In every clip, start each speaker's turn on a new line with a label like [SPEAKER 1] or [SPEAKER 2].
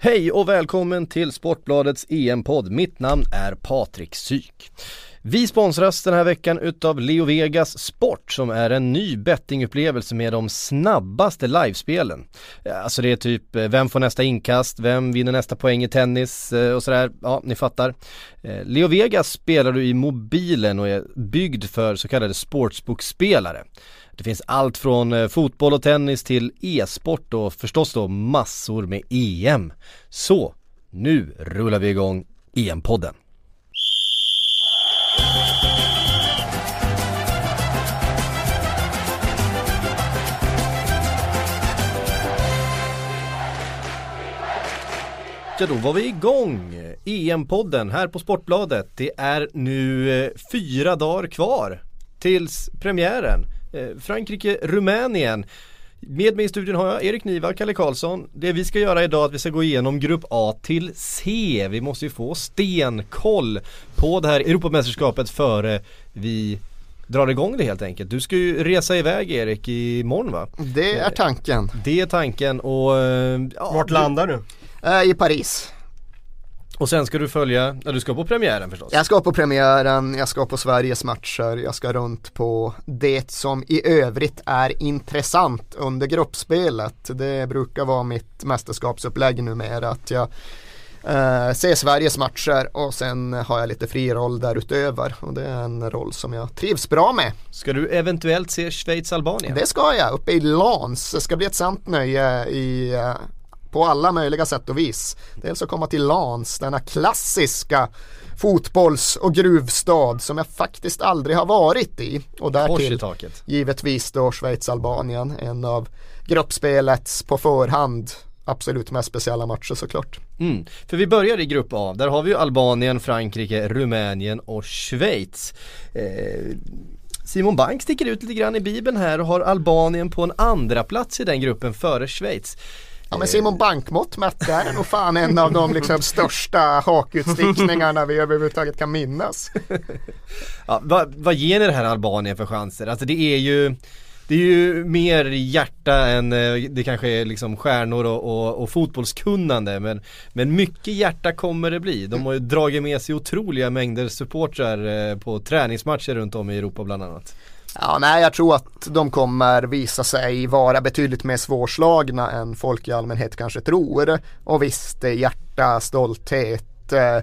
[SPEAKER 1] Hej och välkommen till Sportbladets EM-podd. Mitt namn är Patrik Syk. Vi sponsras den här veckan utav Leo Vegas Sport som är en ny bettingupplevelse med de snabbaste livespelen. Eh, alltså det är typ eh, vem får nästa inkast, vem vinner nästa poäng i tennis eh, och sådär. Ja, ni fattar. Leo Vegas spelar du i mobilen och är byggd för så kallade sportsbookspelare. Det finns allt från eh, fotboll och tennis till e-sport och förstås då massor med EM. Så, nu rullar vi igång EM-podden. Ja då var vi igång! EM-podden här på Sportbladet. Det är nu eh, fyra dagar kvar tills premiären. Eh, Frankrike-Rumänien. Med mig i studion har jag Erik Niva, Kalle Karlsson. Det vi ska göra idag är att vi ska gå igenom Grupp A till C. Vi måste ju få stenkoll på det här Europamästerskapet före vi drar igång det helt enkelt. Du ska ju resa iväg Erik imorgon va?
[SPEAKER 2] Det är tanken.
[SPEAKER 1] Det är tanken och...
[SPEAKER 3] Ja, Vart landar du?
[SPEAKER 2] Eh, I Paris.
[SPEAKER 1] Och sen ska du följa, ja du ska på premiären förstås?
[SPEAKER 2] Jag ska på premiären, jag ska på Sveriges matcher, jag ska runt på det som i övrigt är intressant under gruppspelet. Det brukar vara mitt mästerskapsupplägg numera att jag eh, ser Sveriges matcher och sen har jag lite fri roll därutöver och det är en roll som jag trivs bra med.
[SPEAKER 1] Ska du eventuellt se Schweiz-Albanien?
[SPEAKER 2] Det ska jag, uppe i Lans. Det ska bli ett sant nöje i eh, på alla möjliga sätt och vis. Dels att komma till Lans, denna klassiska fotbolls och gruvstad som jag faktiskt aldrig har varit i. Och därtill givetvis då Schweiz-Albanien, en av gruppspelets på förhand absolut mest speciella matcher såklart.
[SPEAKER 1] Mm. För vi börjar i grupp A, där har vi ju Albanien, Frankrike, Rumänien och Schweiz. Eh, Simon Bank sticker ut lite grann i bibeln här och har Albanien på en andra plats i den gruppen före Schweiz.
[SPEAKER 2] Ja men Simon Bankmått mätt här är nog fan en av de liksom största hakutstickningarna vi överhuvudtaget kan minnas.
[SPEAKER 1] ja, vad, vad ger ni det här Albanien för chanser? Alltså det är ju det är ju mer hjärta än eh, det kanske är liksom stjärnor och, och, och, fotbollskunnande men, men mycket hjärta kommer det bli. De har ju dragit med sig otroliga mängder supportrar eh, på träningsmatcher runt om i Europa bland annat.
[SPEAKER 2] Ja, nej, jag tror att de kommer visa sig vara betydligt mer svårslagna än folk i allmänhet kanske tror. Och visst, eh, hjärta, stolthet, eh,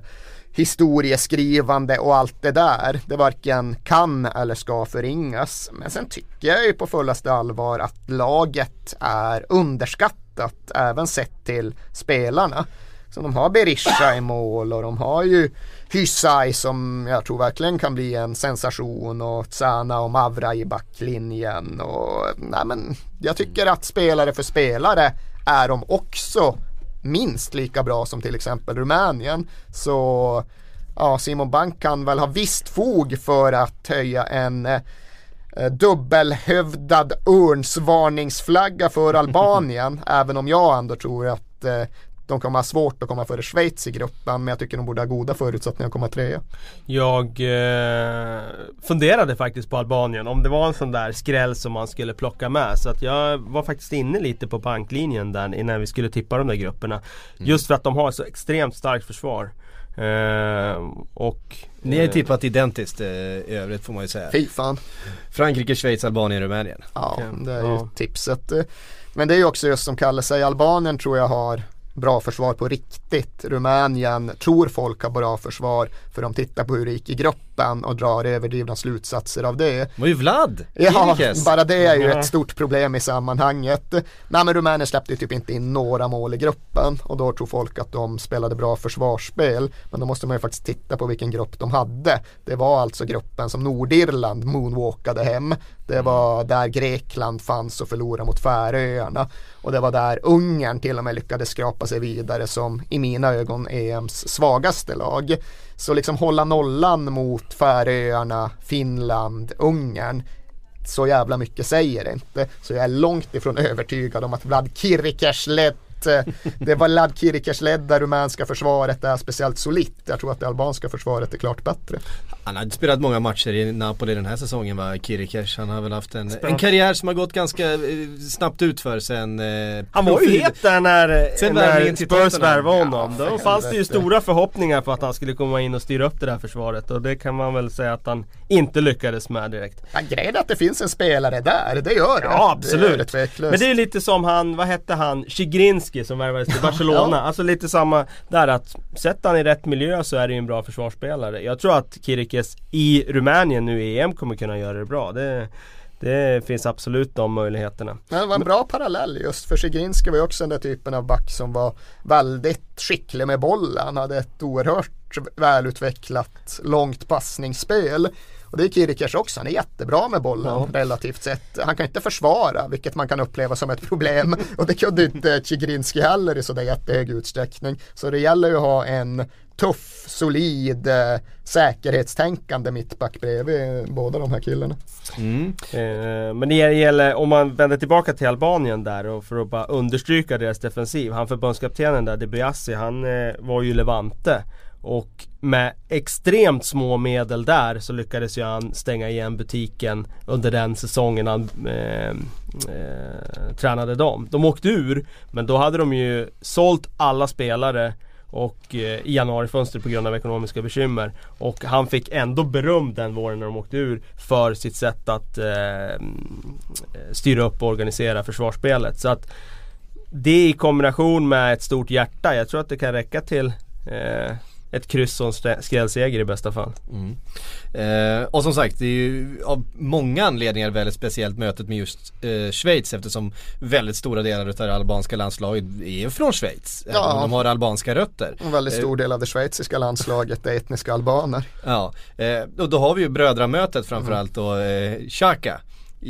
[SPEAKER 2] historieskrivande och allt det där. Det varken kan eller ska förringas. Men sen tycker jag ju på fullaste allvar att laget är underskattat även sett till spelarna. Så de har Berisha i mål och de har ju Hysaj som jag tror verkligen kan bli en sensation och Tsana och Mavra i backlinjen. Och, nej men, jag tycker att spelare för spelare är de också minst lika bra som till exempel Rumänien. Så ja, Simon Bank kan väl ha visst fog för att höja en eh, dubbelhövdad örnsvarningsflagga för Albanien. även om jag ändå tror att eh, de kommer ha svårt att komma före Schweiz i gruppen men jag tycker de borde ha goda förutsättningar att komma trea.
[SPEAKER 3] Jag eh, funderade faktiskt på Albanien om det var en sån där skräll som man skulle plocka med så att jag var faktiskt inne lite på banklinjen där innan vi skulle tippa de där grupperna. Mm. Just för att de har så extremt starkt försvar. Eh, och
[SPEAKER 1] Ni har ju tippat identiskt eh, i övrigt får man ju säga.
[SPEAKER 2] Fy fan.
[SPEAKER 1] Frankrike, Schweiz, Albanien, Rumänien.
[SPEAKER 2] Ja, det är ju ja. tipset. Men det är ju också just som Kalle säger, Albanien tror jag har bra försvar på riktigt. Rumänien tror folk har bra försvar för de tittar på hur det gick i gruppen och drar överdrivna slutsatser av det. Det
[SPEAKER 1] var ju Vlad!
[SPEAKER 2] Ja, bara det är ju ett stort problem i sammanhanget. Nej men Rumänien släppte ju typ inte in några mål i gruppen och då tror folk att de spelade bra försvarsspel. Men då måste man ju faktiskt titta på vilken grupp de hade. Det var alltså gruppen som Nordirland moonwalkade hem. Det var där Grekland fanns och förlorade mot Färöarna. Och det var där Ungern till och med lyckades skrapa sig vidare som i mina ögon EMs svagaste lag. Så liksom hålla nollan mot Färöarna, Finland, Ungern så jävla mycket säger det inte. Så jag är långt ifrån övertygad om att Vlad Kirikers eh, det var Lad Kirikers ledda rumänska försvaret är speciellt solitt. Jag tror att det albanska försvaret är klart bättre.
[SPEAKER 1] Han har inte spelat många matcher i Napoli den här säsongen va, Kirikers. Han har väl haft en, en karriär som har gått ganska eh, snabbt ut för sen eh,
[SPEAKER 3] Han var ju het där när,
[SPEAKER 1] Sen
[SPEAKER 3] när Spurs värvade honom.
[SPEAKER 2] Ja,
[SPEAKER 3] Då fanns det ju stora förhoppningar på att han skulle komma in och styra upp det där försvaret. Och det kan man väl säga att han inte lyckades med direkt.
[SPEAKER 2] Ja, grejen är att det finns en spelare där, det gör det.
[SPEAKER 3] Ja
[SPEAKER 2] Det det
[SPEAKER 3] absolut.
[SPEAKER 2] tveklöst.
[SPEAKER 3] Men det är lite som han, vad hette han, Zigrinski som värvades till Barcelona.
[SPEAKER 2] Ja.
[SPEAKER 3] Alltså lite samma där att sätter han i rätt miljö så är det ju en bra försvarsspelare. Jag tror att Kirikes i Rumänien nu i EM kommer kunna göra det bra. Det, det finns absolut de möjligheterna.
[SPEAKER 2] Men det var en bra parallell just för Zigrinski var ju också den där typen av back som var väldigt skicklig med bollen. Han hade ett oerhört välutvecklat långt passningsspel. Och det är Kirikers också, han är jättebra med bollen
[SPEAKER 3] Ja.
[SPEAKER 2] relativt sett. Han kan inte försvara, vilket man kan uppleva som ett problem. Och det kunde inte Zigrinski heller i sådär jättehög utsträckning. Så det gäller ju att ha en tuff, solid, eh, säkerhetstänkande mittback bredvid båda de här killarna.
[SPEAKER 1] mm.
[SPEAKER 3] Eh, men det gäller, om man vänder tillbaka till Albanien där och för att bara understryka deras defensiv. Han förbundskaptenen där, Debiassi, han eh, var ju Levante. Och med extremt små medel där så lyckades ju han stänga igen butiken under den säsongen han eh, eh, tränade dem. De åkte ur, men då hade de ju sålt alla spelare och eh, i januarifönstret på grund av ekonomiska bekymmer. Och han fick ändå beröm den våren när de åkte ur för sitt sätt att eh, eh styra upp och organisera försvarsspelet. Så att det i kombination med ett stort hjärta, jag tror att det kan räcka till eh, ett kryss och en skrällseger i bästa fall.
[SPEAKER 1] Mm. Eh, och som sagt, det är ju av många anledningar väldigt speciellt mötet med just eh, Schweiz eftersom väldigt stora delar av det albanska landslaget är från Schweiz. Även
[SPEAKER 2] Ja.
[SPEAKER 1] om de har albanska rötter.
[SPEAKER 2] En väldigt stor del av det schweiziska landslaget är etniska albaner.
[SPEAKER 1] Ja, eh, och då har vi ju brödramötet framförallt då, eh, Xhaka.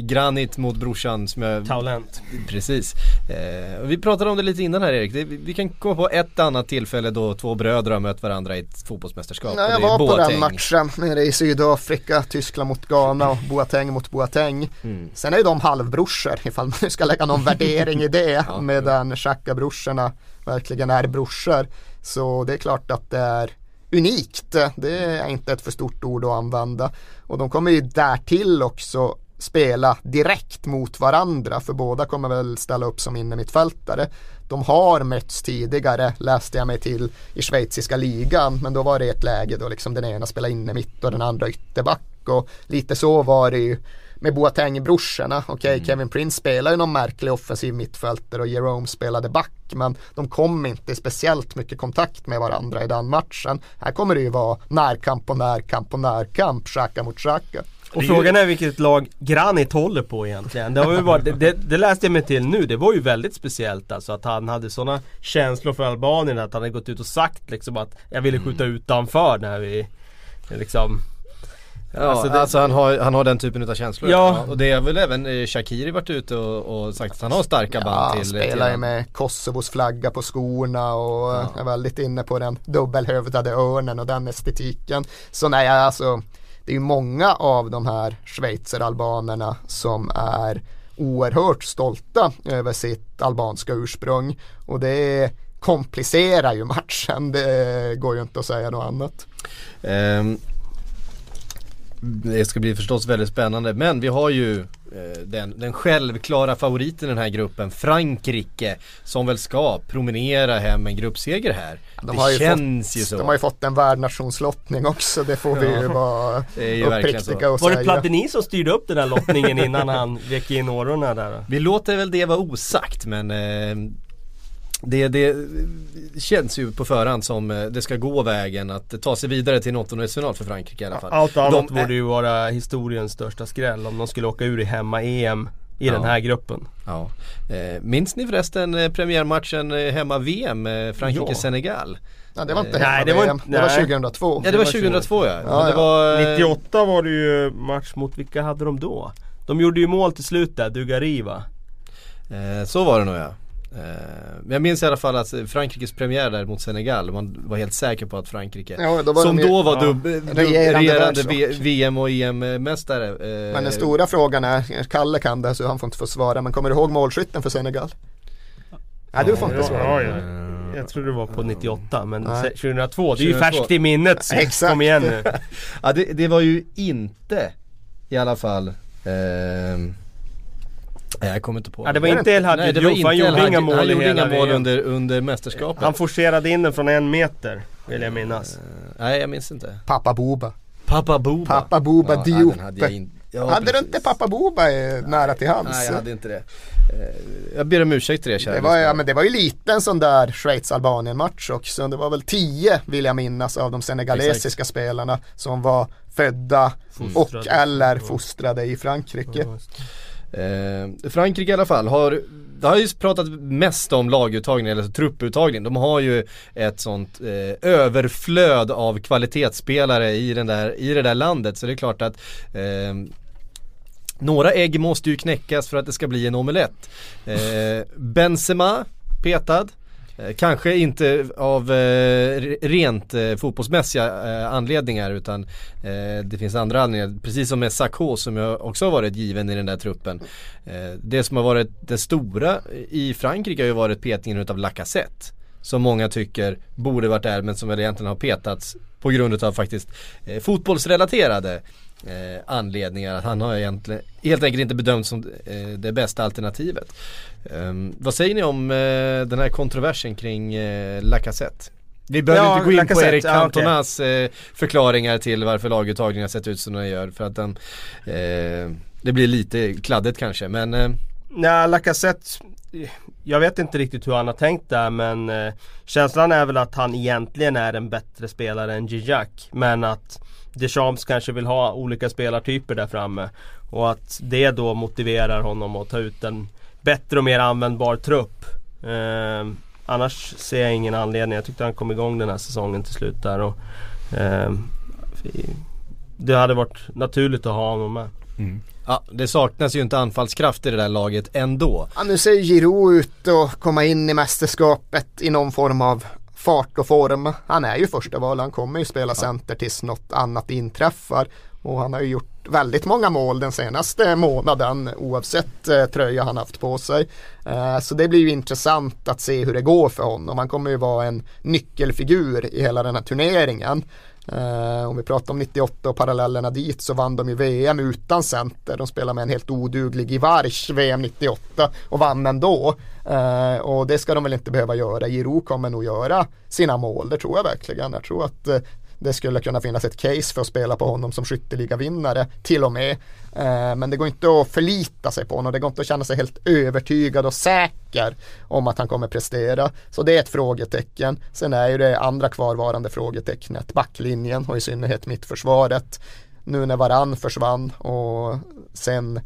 [SPEAKER 1] Granit mot brorsan som jag...
[SPEAKER 3] Talent.
[SPEAKER 1] Precis. Eh, vi pratade om det lite innan här Erik. Det, vi kan komma på ett annat tillfälle då två bröder har mött varandra i ett fotbollsmästerskap.
[SPEAKER 2] Ja, jag var på
[SPEAKER 1] Boateng.
[SPEAKER 2] den matchen nere i Sydafrika, Tyskland mot Ghana och Boateng mot Boateng.
[SPEAKER 1] Mm.
[SPEAKER 2] Sen är ju de halvbrorsor ifall man nu ska lägga någon värdering i det
[SPEAKER 1] Ja,
[SPEAKER 2] medan Xhaka-brorsorna verkligen är brorsor. Så det är klart att det är unikt. Det är inte ett för stort ord att använda. Och de kommer ju därtill också spela direkt mot varandra för båda kommer väl ställa upp som innermittfältare. De har mötts tidigare läste jag mig till i schweiziska ligan men då var det ett läge då liksom den ena spelade innermitt och den andra ytterback och lite så var det ju med Boateng-brorsorna. Okej, Kevin Prince spelar ju någon märklig offensiv mittfältare och Jerome spelade back men de kom inte i speciellt mycket kontakt med varandra i den matchen. Här kommer det ju vara närkamp och närkamp och närkamp, Xhaka mot Xhaka.
[SPEAKER 3] Och
[SPEAKER 1] är ju-
[SPEAKER 3] frågan är vilket lag Granit håller på egentligen. Det, har ju varit, det, det, det läste jag mig till nu, det var ju väldigt speciellt alltså att han hade sådana känslor för Albanien att han hade gått ut och sagt liksom att jag ville skjuta utanför när vi liksom
[SPEAKER 1] Ja,
[SPEAKER 3] Alltså
[SPEAKER 1] alltså,
[SPEAKER 3] det-
[SPEAKER 1] han, har, han har den typen av känslor.
[SPEAKER 3] Ja.
[SPEAKER 1] Och det är väl även eh, Shakiri varit ute och, och sagt att han har starka
[SPEAKER 2] Ja,
[SPEAKER 1] band
[SPEAKER 2] han
[SPEAKER 1] till
[SPEAKER 2] spelar ju med Kosovos flagga på skorna och
[SPEAKER 1] Ja.
[SPEAKER 2] är väldigt inne på den dubbelhövdade örnen och den estetiken. Så nej, alltså det är ju många av de här schweizeralbanerna som är oerhört stolta över sitt albanska ursprung och det komplicerar ju matchen, det går ju inte att säga något annat.
[SPEAKER 1] Um det ska bli förstås väldigt spännande men vi har ju eh, den, den självklara favoriten i den här gruppen Frankrike som väl ska promenera hem en gruppseger här.
[SPEAKER 2] De
[SPEAKER 1] det
[SPEAKER 2] har ju
[SPEAKER 1] känns
[SPEAKER 2] fått,
[SPEAKER 1] ju så.
[SPEAKER 2] De har ju fått en värdnationslottning också, det får vi ju vara
[SPEAKER 1] ju
[SPEAKER 2] uppriktiga och
[SPEAKER 3] Var det
[SPEAKER 2] säga.
[SPEAKER 3] Platini som styrde upp den där lottningen innan han vek in årorna där?
[SPEAKER 1] Vi låter väl det vara osagt men eh, det, det känns ju på förhand som eh, det ska gå vägen att ta sig vidare till en åttondelsfinal för Frankrike i alla fall.
[SPEAKER 3] Allt annat
[SPEAKER 1] De
[SPEAKER 3] borde ju vara historiens största skräll om de skulle åka ur i hemma-EM i
[SPEAKER 1] Ja.
[SPEAKER 3] den här gruppen.
[SPEAKER 1] Ja. Eh, minns ni förresten eh, premiärmatchen hemma-VM, Frankrike-Senegal?
[SPEAKER 2] Ja, det var inte
[SPEAKER 3] Nej,
[SPEAKER 2] hemma
[SPEAKER 3] det var
[SPEAKER 2] VM.
[SPEAKER 3] inte-
[SPEAKER 2] det var
[SPEAKER 3] nej.
[SPEAKER 2] 2002.
[SPEAKER 1] Ja det var
[SPEAKER 3] var
[SPEAKER 1] 2002 ja.
[SPEAKER 2] Ja, ja.
[SPEAKER 1] var, eh,
[SPEAKER 3] 98 var det ju match mot, vilka hade de då? De gjorde ju mål till slut där, Dugari va?
[SPEAKER 1] Eh, så var det nog ja. Eh, men jag minns i alla fall att eh, Frankrikes premiär där mot Senegal, man var helt säker på att Frankrike
[SPEAKER 2] Ja, då
[SPEAKER 1] Som
[SPEAKER 2] de ju-
[SPEAKER 1] då var
[SPEAKER 3] ja,
[SPEAKER 1] dubb, dubb,
[SPEAKER 2] regerande
[SPEAKER 1] VM och EM-mästare. Eh,
[SPEAKER 2] Men den stora frågan är, Kalle kan det så han får inte få svara, men kommer du ihåg målskytten för Senegal? Nej du får inte
[SPEAKER 3] Ja,
[SPEAKER 2] svara.
[SPEAKER 3] ja, ja. Jag tror det var på 98 men
[SPEAKER 2] Nej.
[SPEAKER 3] 2002, det är ju
[SPEAKER 1] 2002.
[SPEAKER 3] färskt i minnet så
[SPEAKER 2] Exakt.
[SPEAKER 3] kom igen nu.
[SPEAKER 1] Ja det, det var ju inte i alla fall ehm, Nej jag kommer inte på
[SPEAKER 3] Ja, det var inte El
[SPEAKER 1] Nej,
[SPEAKER 3] Hadji
[SPEAKER 1] det
[SPEAKER 3] Diouf, han gjorde inga mål
[SPEAKER 1] Han gjorde inga mål under, under mästerskapet
[SPEAKER 3] Han forcerade in den från en meter, vill jag minnas.
[SPEAKER 1] Eh, Nej jag minns inte
[SPEAKER 2] Pappa Boba.
[SPEAKER 1] Pappa Boba
[SPEAKER 2] Pappa Boba
[SPEAKER 1] ja,
[SPEAKER 2] Diop.
[SPEAKER 1] hade jag in... ja,
[SPEAKER 2] hade du inte pappa Boba eh, nära till hands?
[SPEAKER 1] Nej jag hade inte det Eh, Jag ber om ursäkt till det kära
[SPEAKER 2] Det var, ja, men det var ju lite en sån där Schweiz-Albanien match också. Det var väl tio vill jag minnas av de senegalesiska spelarna som var födda
[SPEAKER 3] Fostrade.
[SPEAKER 2] och eller fostrade i Frankrike.
[SPEAKER 1] Eh, Frankrike i alla fall har det har ju pratat mest om laguttagning eller trupputtagning. De har ju ett sånt eh, överflöd av kvalitetsspelare i, den där, i det där landet så det är klart att eh, några ägg måste ju knäckas för att det ska bli en omelett. Eh, Benzema petad. Eh, kanske inte av eh, rent eh, fotbollsmässiga eh, anledningar utan eh, det finns andra anledningar. Precis som med Sakho som jag också har varit given i den där truppen. Eh, det som har varit det stora i Frankrike har ju varit petningen utav Lacazette. Som många tycker borde varit där men som väl egentligen har petats på grund av faktiskt eh, fotbollsrelaterade eh, anledningar. Han har egentligen helt enkelt inte bedömts som eh, det bästa alternativet. Ehm, vad säger ni om eh, den här kontroversen kring eh, Lacazette? Vi behöver
[SPEAKER 3] Ja,
[SPEAKER 1] inte gå in på Erik
[SPEAKER 3] ja, okej.
[SPEAKER 1] Cantonas eh, förklaringar till varför laguttagningen har sett ut som den gör. För att den, det blir lite kladdigt kanske men
[SPEAKER 3] Nej, Lacazette jag vet inte riktigt hur han har tänkt där men eh, Känslan är väl att han egentligen är en bättre spelare än Gignac Men att Deschamps kanske vill ha olika spelartyper där framme Och att det då motiverar honom att ta ut en bättre och mer användbar trupp eh, Annars ser jag ingen anledning. Jag tyckte han kom igång den här säsongen till slut där och eh, Det hade varit naturligt att ha honom med.
[SPEAKER 1] Mm ja, det saknas ju inte anfallskraft i det där laget ändå.
[SPEAKER 2] Ja, nu ser Giroud ut att komma in i mästerskapet i någon form av fart och form. Han är ju första val, han kommer ju spela center tills något annat inträffar. Och han har ju gjort väldigt många mål den senaste månaden oavsett eh, tröja han haft på sig. Eh, så det blir ju intressant att se hur det går för honom. Han kommer ju vara en nyckelfigur i hela den här turneringen. Eh, om vi pratar om 98 och parallellerna dit så vann de ju VM utan center. De spelade med en helt oduglig Ivarch VM 98 och vann ändå. Eh, och det ska de väl inte behöva göra. Giro kommer nog göra sina mål, det tror jag verkligen. Jag tror att eh, det skulle kunna finnas ett case för att spela på honom som skytteligavinnare till och med. Eh, men det går inte att förlita sig på honom. Det går inte att känna sig helt övertygad och säker om att han kommer prestera. Så det är ett frågetecken. Sen är ju det andra kvarvarande frågetecknet backlinjen och i synnerhet mittförsvaret. Nu när Varann försvann och sen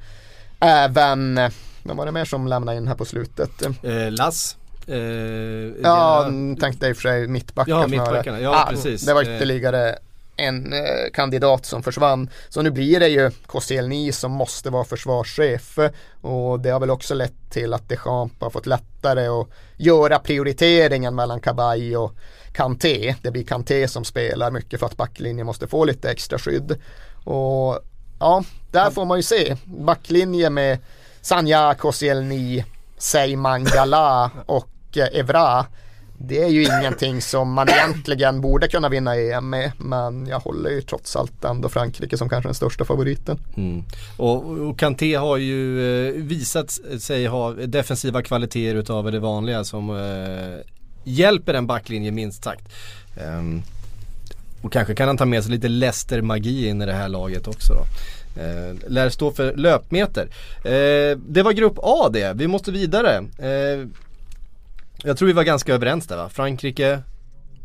[SPEAKER 2] även, eh, vem var det mer som lämnade in här på slutet?
[SPEAKER 1] Eh, Lass. Eh,
[SPEAKER 2] Ja, mm, tänkte i och för sig mittbackar
[SPEAKER 1] Ja, mittbackarna. Ja, precis.
[SPEAKER 2] Det var
[SPEAKER 1] Eh.
[SPEAKER 2] ytterligare en eh, kandidat som försvann. Så nu blir det ju Koscielny som måste vara försvarschef. Och det har väl också lett till att Deschamps har fått lättare att göra prioriteringen mellan Kabay och Kanté. Det blir Kanté som spelar mycket för att backlinjen måste få lite extra skydd. Och ja, där får man ju se. Backlinje med Sanja, Koscielny, Seyman Gala och och Evra. Det är ju ingenting som man egentligen borde kunna vinna EM med. Men jag håller ju trots allt ändå Frankrike som kanske den största favoriten.
[SPEAKER 1] Mm. Och, och Kanté har ju eh, visat sig ha defensiva kvaliteter utav det vanliga som eh, hjälper en backlinje minst sagt. Um, och kanske kan han ta med sig lite Leicester-magi in i det här laget också då. Eh, lär stå för löpmeter. Eh, det var grupp A det, vi måste vidare. Eh, jag tror vi var ganska överens där va? Frankrike,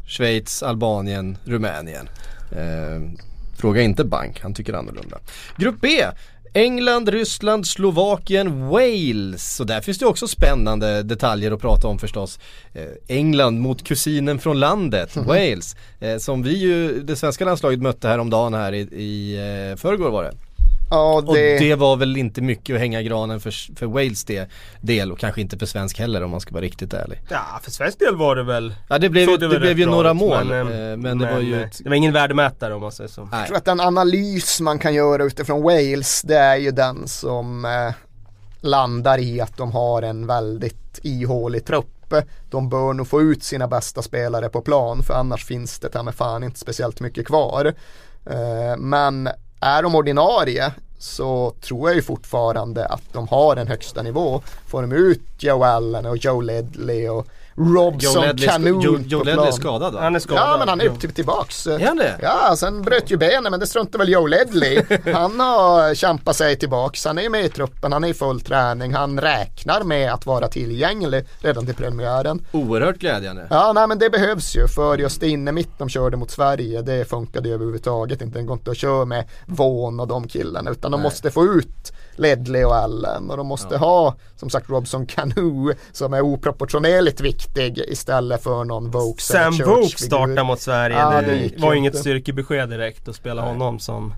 [SPEAKER 1] Schweiz, Albanien, Rumänien. Eh, fråga inte Bank, han tycker annorlunda. Grupp B. England, Ryssland, Slovakien, Wales. Så där finns det också spännande detaljer att prata om förstås. Eh, England mot kusinen från landet, Wales. Eh, som vi ju, det svenska landslaget mötte häromdagen här i, i eh, förrgår var det.
[SPEAKER 2] Ja,
[SPEAKER 1] Och
[SPEAKER 2] det,
[SPEAKER 1] det var väl inte mycket att hänga granen för, för Wales del, del och kanske inte för svensk heller om man ska vara riktigt ärlig.
[SPEAKER 3] Ja, för svensk del var det väl
[SPEAKER 1] Ja det blev, det
[SPEAKER 3] väl
[SPEAKER 1] blev ju några mål
[SPEAKER 3] men,
[SPEAKER 1] men,
[SPEAKER 3] eh,
[SPEAKER 1] men det var ju
[SPEAKER 3] eh,
[SPEAKER 1] ett,
[SPEAKER 3] Det var ingen värdemätare om man säger så.
[SPEAKER 2] jag
[SPEAKER 1] nej.
[SPEAKER 2] tror att den analys man kan göra utifrån Wales det är ju den som eh, landar i att de har en väldigt ihålig trupp. De bör nog få ut sina bästa spelare på plan för annars finns det ta med fan inte speciellt mycket kvar. Eh, men är de ordinarie så tror jag ju fortfarande att de har en högsta nivå. Får de ut Joe Allen och Joe Ledley och Robson Canoe
[SPEAKER 1] Joe, Joe Ledley är skadad va?
[SPEAKER 3] Han är skadad.
[SPEAKER 2] Ja men han är ju typ tillbaks.
[SPEAKER 1] Är han det?
[SPEAKER 2] Ja, sen bröt ju benen men det struntar väl Joe Ledley. Han har kämpat sig tillbaks. Han är med i truppen, han är i full träning. Han räknar med att vara tillgänglig redan till premiären.
[SPEAKER 1] Oerhört glädjande.
[SPEAKER 2] Ja, nej men det behövs ju för just inne mitt de körde mot Sverige, det funkade ju överhuvudtaget inte. Det går inte att köra med Vaughan och de killarna utan de
[SPEAKER 1] Nej.
[SPEAKER 2] måste få ut Ledley och Allen och de måste ha som sagt Robson Canoe som är oproportionerligt viktig istället för någon Vokes
[SPEAKER 3] Sam Vokes startar mot Sverige.
[SPEAKER 2] Ja,
[SPEAKER 3] det
[SPEAKER 2] det
[SPEAKER 3] var ju inget styrkebesked direkt att spela honom som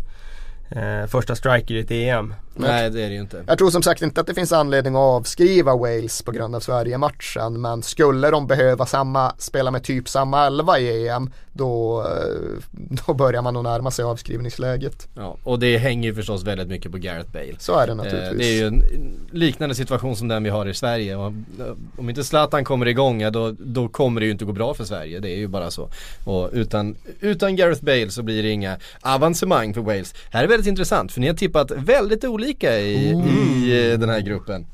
[SPEAKER 3] eh, första striker i ett EM.
[SPEAKER 1] Nej det är det ju inte.
[SPEAKER 2] Jag tror som sagt inte att det finns anledning att avskriva Wales på grund av Sverige-matchen men skulle de behöva samma, spela med typ samma elva i EM då, eh, då börjar man nog närma sig avskrivningsläget.
[SPEAKER 1] Ja, och det hänger ju förstås väldigt mycket på Gareth Bale.
[SPEAKER 2] Så är det
[SPEAKER 1] Eh,
[SPEAKER 2] naturligtvis.
[SPEAKER 1] Det är ju en liknande situation som den vi har i Sverige. Eh, Om inte Zlatan kommer igång, ja, då, då kommer det ju inte gå bra för Sverige. Det är ju bara så. Och utan, utan Gareth Bale så blir det inga avancemang för Wales. Här är väldigt intressant för ni har tippat väldigt olika i, i eh, den här gruppen.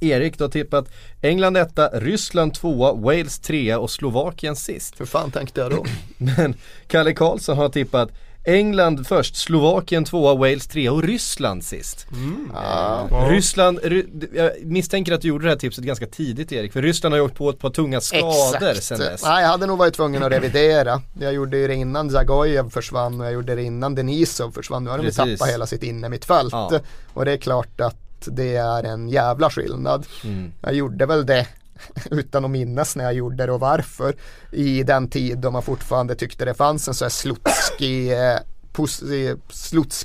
[SPEAKER 1] Erik, du har tippat England etta, Ryssland tvåa, Wales trea och Slovakien sist.
[SPEAKER 2] Hur fan tänkte jag då?
[SPEAKER 1] Men Kalle Karlsson har tippat England först, Slovakien tvåa, Wales trea och Ryssland sist.
[SPEAKER 2] Ja.
[SPEAKER 3] Ja.
[SPEAKER 1] Ryssland, Ry, jag misstänker att du gjorde det här tipset ganska tidigt Erik, för Ryssland har ju åkt på ett par tunga skador sen dess.
[SPEAKER 2] Nej, jag hade nog varit tvungen att revidera. Jag gjorde det innan Zagojev försvann och jag gjorde det innan Denisov försvann. Nu har de tappat hela sitt innermittfält.
[SPEAKER 1] Ja.
[SPEAKER 2] Och det är klart att det är en jävla skillnad.
[SPEAKER 1] Mm.
[SPEAKER 2] Jag gjorde väl det utan att minnas när jag gjorde det och varför. I den tid då man fortfarande tyckte det fanns en så här slutski, eh,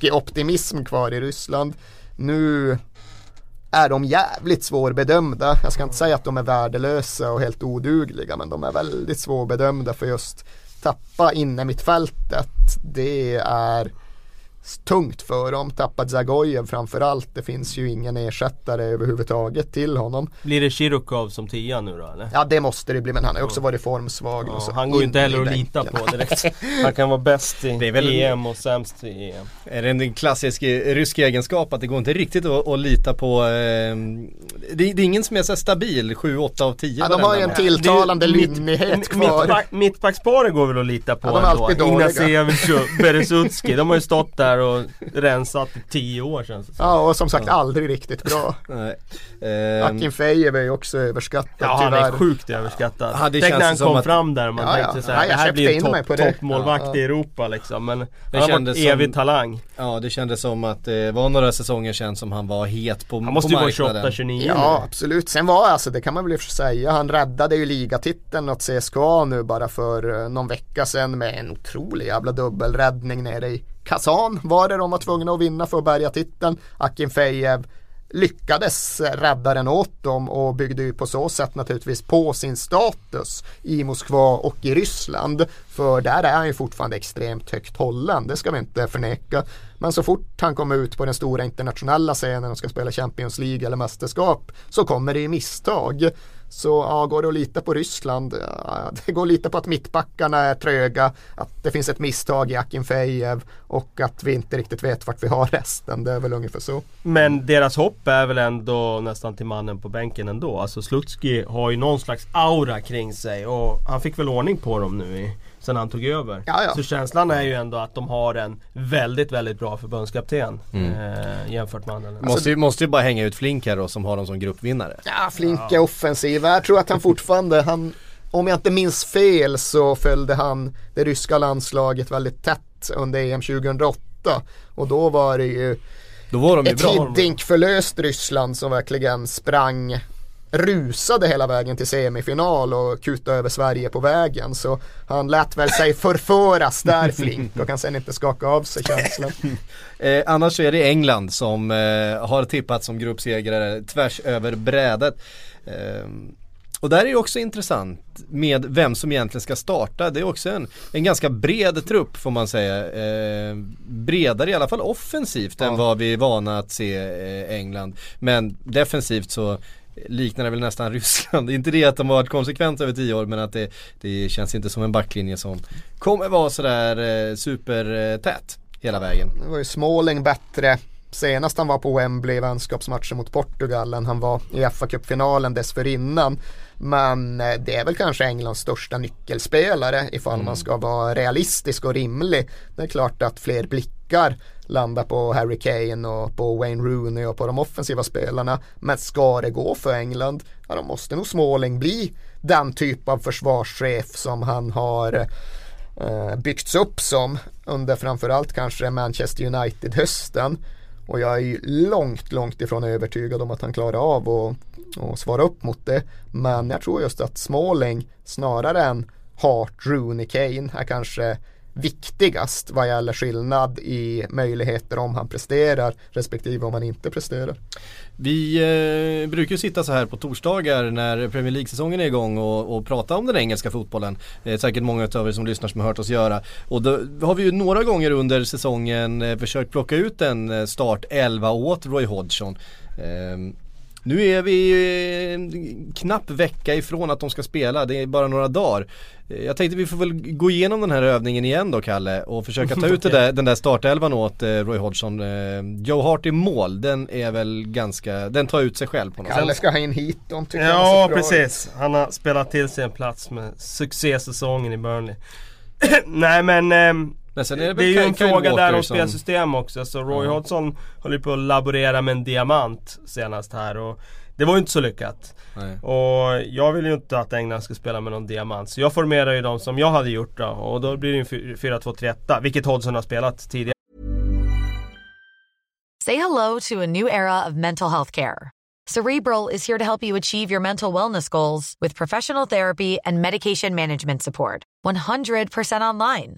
[SPEAKER 2] eh optimism kvar i Ryssland. Nu är de jävligt svårbedömda. Jag ska inte säga att de är värdelösa och helt odugliga men de är väldigt svårbedömda för just tappa inne mittfältet. Det är tungt för dem. Tappat Zagojev framförallt. Det finns ju ingen ersättare överhuvudtaget till honom.
[SPEAKER 3] Blir det Chirukov som tia nu då eller?
[SPEAKER 2] Ja det måste det bli men han har ju också varit formsvag.
[SPEAKER 3] Ja,
[SPEAKER 2] och så
[SPEAKER 3] han går ju inte
[SPEAKER 2] in
[SPEAKER 3] heller att lita på direkt. Han kan vara bäst i
[SPEAKER 1] Det är väl-
[SPEAKER 3] EM och sämst i EM.
[SPEAKER 1] Är det en klassisk eh, rysk egenskap att det går inte riktigt att, att lita på eh, det, det är ingen som är så stabil 7, 8 av 10
[SPEAKER 2] Ja, de har ju en Tilltalande lynnighet
[SPEAKER 3] mitt-
[SPEAKER 2] kvar.
[SPEAKER 3] mittback- Mittbacksparet går väl att lita på
[SPEAKER 2] Ja, de är
[SPEAKER 3] ändå.
[SPEAKER 2] alltid.
[SPEAKER 3] Ignacevich och Beresutski. De har ju stått där och rensat i tio år känns det som.
[SPEAKER 2] Ja och som sagt aldrig riktigt bra.
[SPEAKER 1] Nej. Ehm,
[SPEAKER 2] Akinfejev är ju också överskattad
[SPEAKER 3] Ja han är
[SPEAKER 2] tyvärr.
[SPEAKER 3] sjukt överskattad.
[SPEAKER 1] Ja, det
[SPEAKER 3] Tänk när han kom
[SPEAKER 1] att-
[SPEAKER 3] fram där man
[SPEAKER 2] Ja, ja.
[SPEAKER 3] tänkte såhär,
[SPEAKER 2] Ja, jag
[SPEAKER 3] det här blir en topp, toppmålvakt
[SPEAKER 2] Ja,
[SPEAKER 3] i
[SPEAKER 2] ja.
[SPEAKER 3] Europa liksom. Men han
[SPEAKER 1] Det
[SPEAKER 3] har
[SPEAKER 1] kändes
[SPEAKER 3] varit evig
[SPEAKER 1] som-
[SPEAKER 3] talang.
[SPEAKER 1] Ja det kändes som att det var några säsonger sedan som han var het på,
[SPEAKER 3] Han måste
[SPEAKER 1] på
[SPEAKER 3] ju vara
[SPEAKER 1] marknaden.
[SPEAKER 3] 28-29
[SPEAKER 2] Ja absolut, sen var alltså det kan man väl i och för sig säga. Han räddade ju ligatiteln åt CSKA nu bara för eh, någon vecka sedan med en otrolig jävla dubbelräddning nere i Kazan var det de var tvungna att vinna för att bärga titeln. Akinfejev lyckades rädda den åt dem och byggde ju på så sätt naturligtvis på sin status i Moskva och i Ryssland. För där är han ju fortfarande extremt högt hållen, det ska vi inte förneka. Men så fort han kommer ut på den stora internationella scenen och ska spela Champions League eller mästerskap så kommer det ju misstag. Så ja, går det att lita på Ryssland? Ja, det går att lita på att mittbackarna är tröga, att det finns ett misstag i Akinfejev och att vi inte riktigt vet vart vi har resten. Det är väl ungefär så.
[SPEAKER 3] Men deras hopp är väl ändå nästan till mannen på bänken ändå. Alltså Slutski har ju någon slags aura kring sig och han fick väl ordning på dem nu i, sen han tog över.
[SPEAKER 2] Ja, ja.
[SPEAKER 3] Så känslan är ju ändå att de har en väldigt, väldigt bra förbundskapten eh, jämfört med andra länder.
[SPEAKER 1] Måste, ju, måste ju bara hänga ut Flink här då som har dem som gruppvinnare.
[SPEAKER 2] Ja, Flink är offensiv. Jag tror att han fortfarande, han, om jag inte minns fel så följde han det ryska landslaget väldigt tätt under EM 2008. Och då var det ju
[SPEAKER 1] Då var de ju
[SPEAKER 2] ett
[SPEAKER 1] bra.
[SPEAKER 2] Hiddink-förlöst Ryssland som verkligen sprang rusade hela vägen till semifinal och kutade över Sverige på vägen. Så han lät väl sig förföras där Flink och kan sen inte skaka av sig känslan.
[SPEAKER 1] Eh, annars så är det England som eh, har tippat som gruppsegrare tvärs över brädet. Eh, och där är det också intressant med vem som egentligen ska starta. Det är också en, en ganska bred trupp får man säga. Eh, bredare i alla fall offensivt än vad vi är vana att se eh, England. Men defensivt så liknar det väl nästan Ryssland. Inte det att de har varit konsekventa över tio år men att det, det känns inte som en backlinje som kommer vara sådär eh, supertät hela vägen.
[SPEAKER 2] Det var ju Småling bättre senast han var på Wembley i vänskapsmatchen mot Portugal än han var i FA-cupfinalen dessförinnan. Men eh, det är väl kanske Englands största nyckelspelare ifall mm. man ska vara realistisk och rimlig. Det är klart att fler blickar landa på Harry Kane och på Wayne Rooney och på de offensiva spelarna. Men ska det gå för England, ja då måste nog Småling bli den typ av försvarschef som han har eh, byggts upp som under framförallt kanske Manchester United-hösten. Och jag är ju långt, långt ifrån övertygad om att han klarar av att svara upp mot det. Men jag tror just att Småling snarare än Hart, Rooney, Kane är kanske viktigast vad gäller skillnad i möjligheter om han presterar respektive om han inte presterar.
[SPEAKER 1] Vi eh, brukar sitta så här på torsdagar när Premier League-säsongen är igång och, och prata om den engelska fotbollen. Det är säkert många av er som lyssnar som har hört oss göra. Och då har vi ju några gånger under säsongen eh, försökt plocka ut en eh, start 11 åt Roy Hodgson. Eh, nu är vi en eh, knapp vecka ifrån att de ska spela, det är bara några dagar. Eh, jag tänkte vi får väl gå igenom den här övningen igen då Kalle och försöka ta ut okay. där, den där startelvan åt eh, Roy Hodgson. Joe Hart i mål, den är väl ganska, den tar ut sig själv på något
[SPEAKER 2] sätt. Kalle ska ha in hit dem
[SPEAKER 3] tycker ja, jag Ja precis, han har spelat till sig en plats med succésäsongen i Burnley. Nej men ehm, men sen är det, det är ju en Kyle fråga Walker där om som... spelsystem också. Så Roy mm. Hodgson håller på att laborera med en diamant senast här och det var ju inte så lyckat. Nej. Och jag vill ju inte att England ska spela med någon diamant. Så jag formerar ju dem som jag hade gjort då. Och då blir det ju 4-2-3-1, vilket Hodgson har spelat tidigare.
[SPEAKER 4] Say hello to a new era of mental health care. Cerebral is here to help you achieve your mental wellness goals with professional therapy and medication management support. 100% online.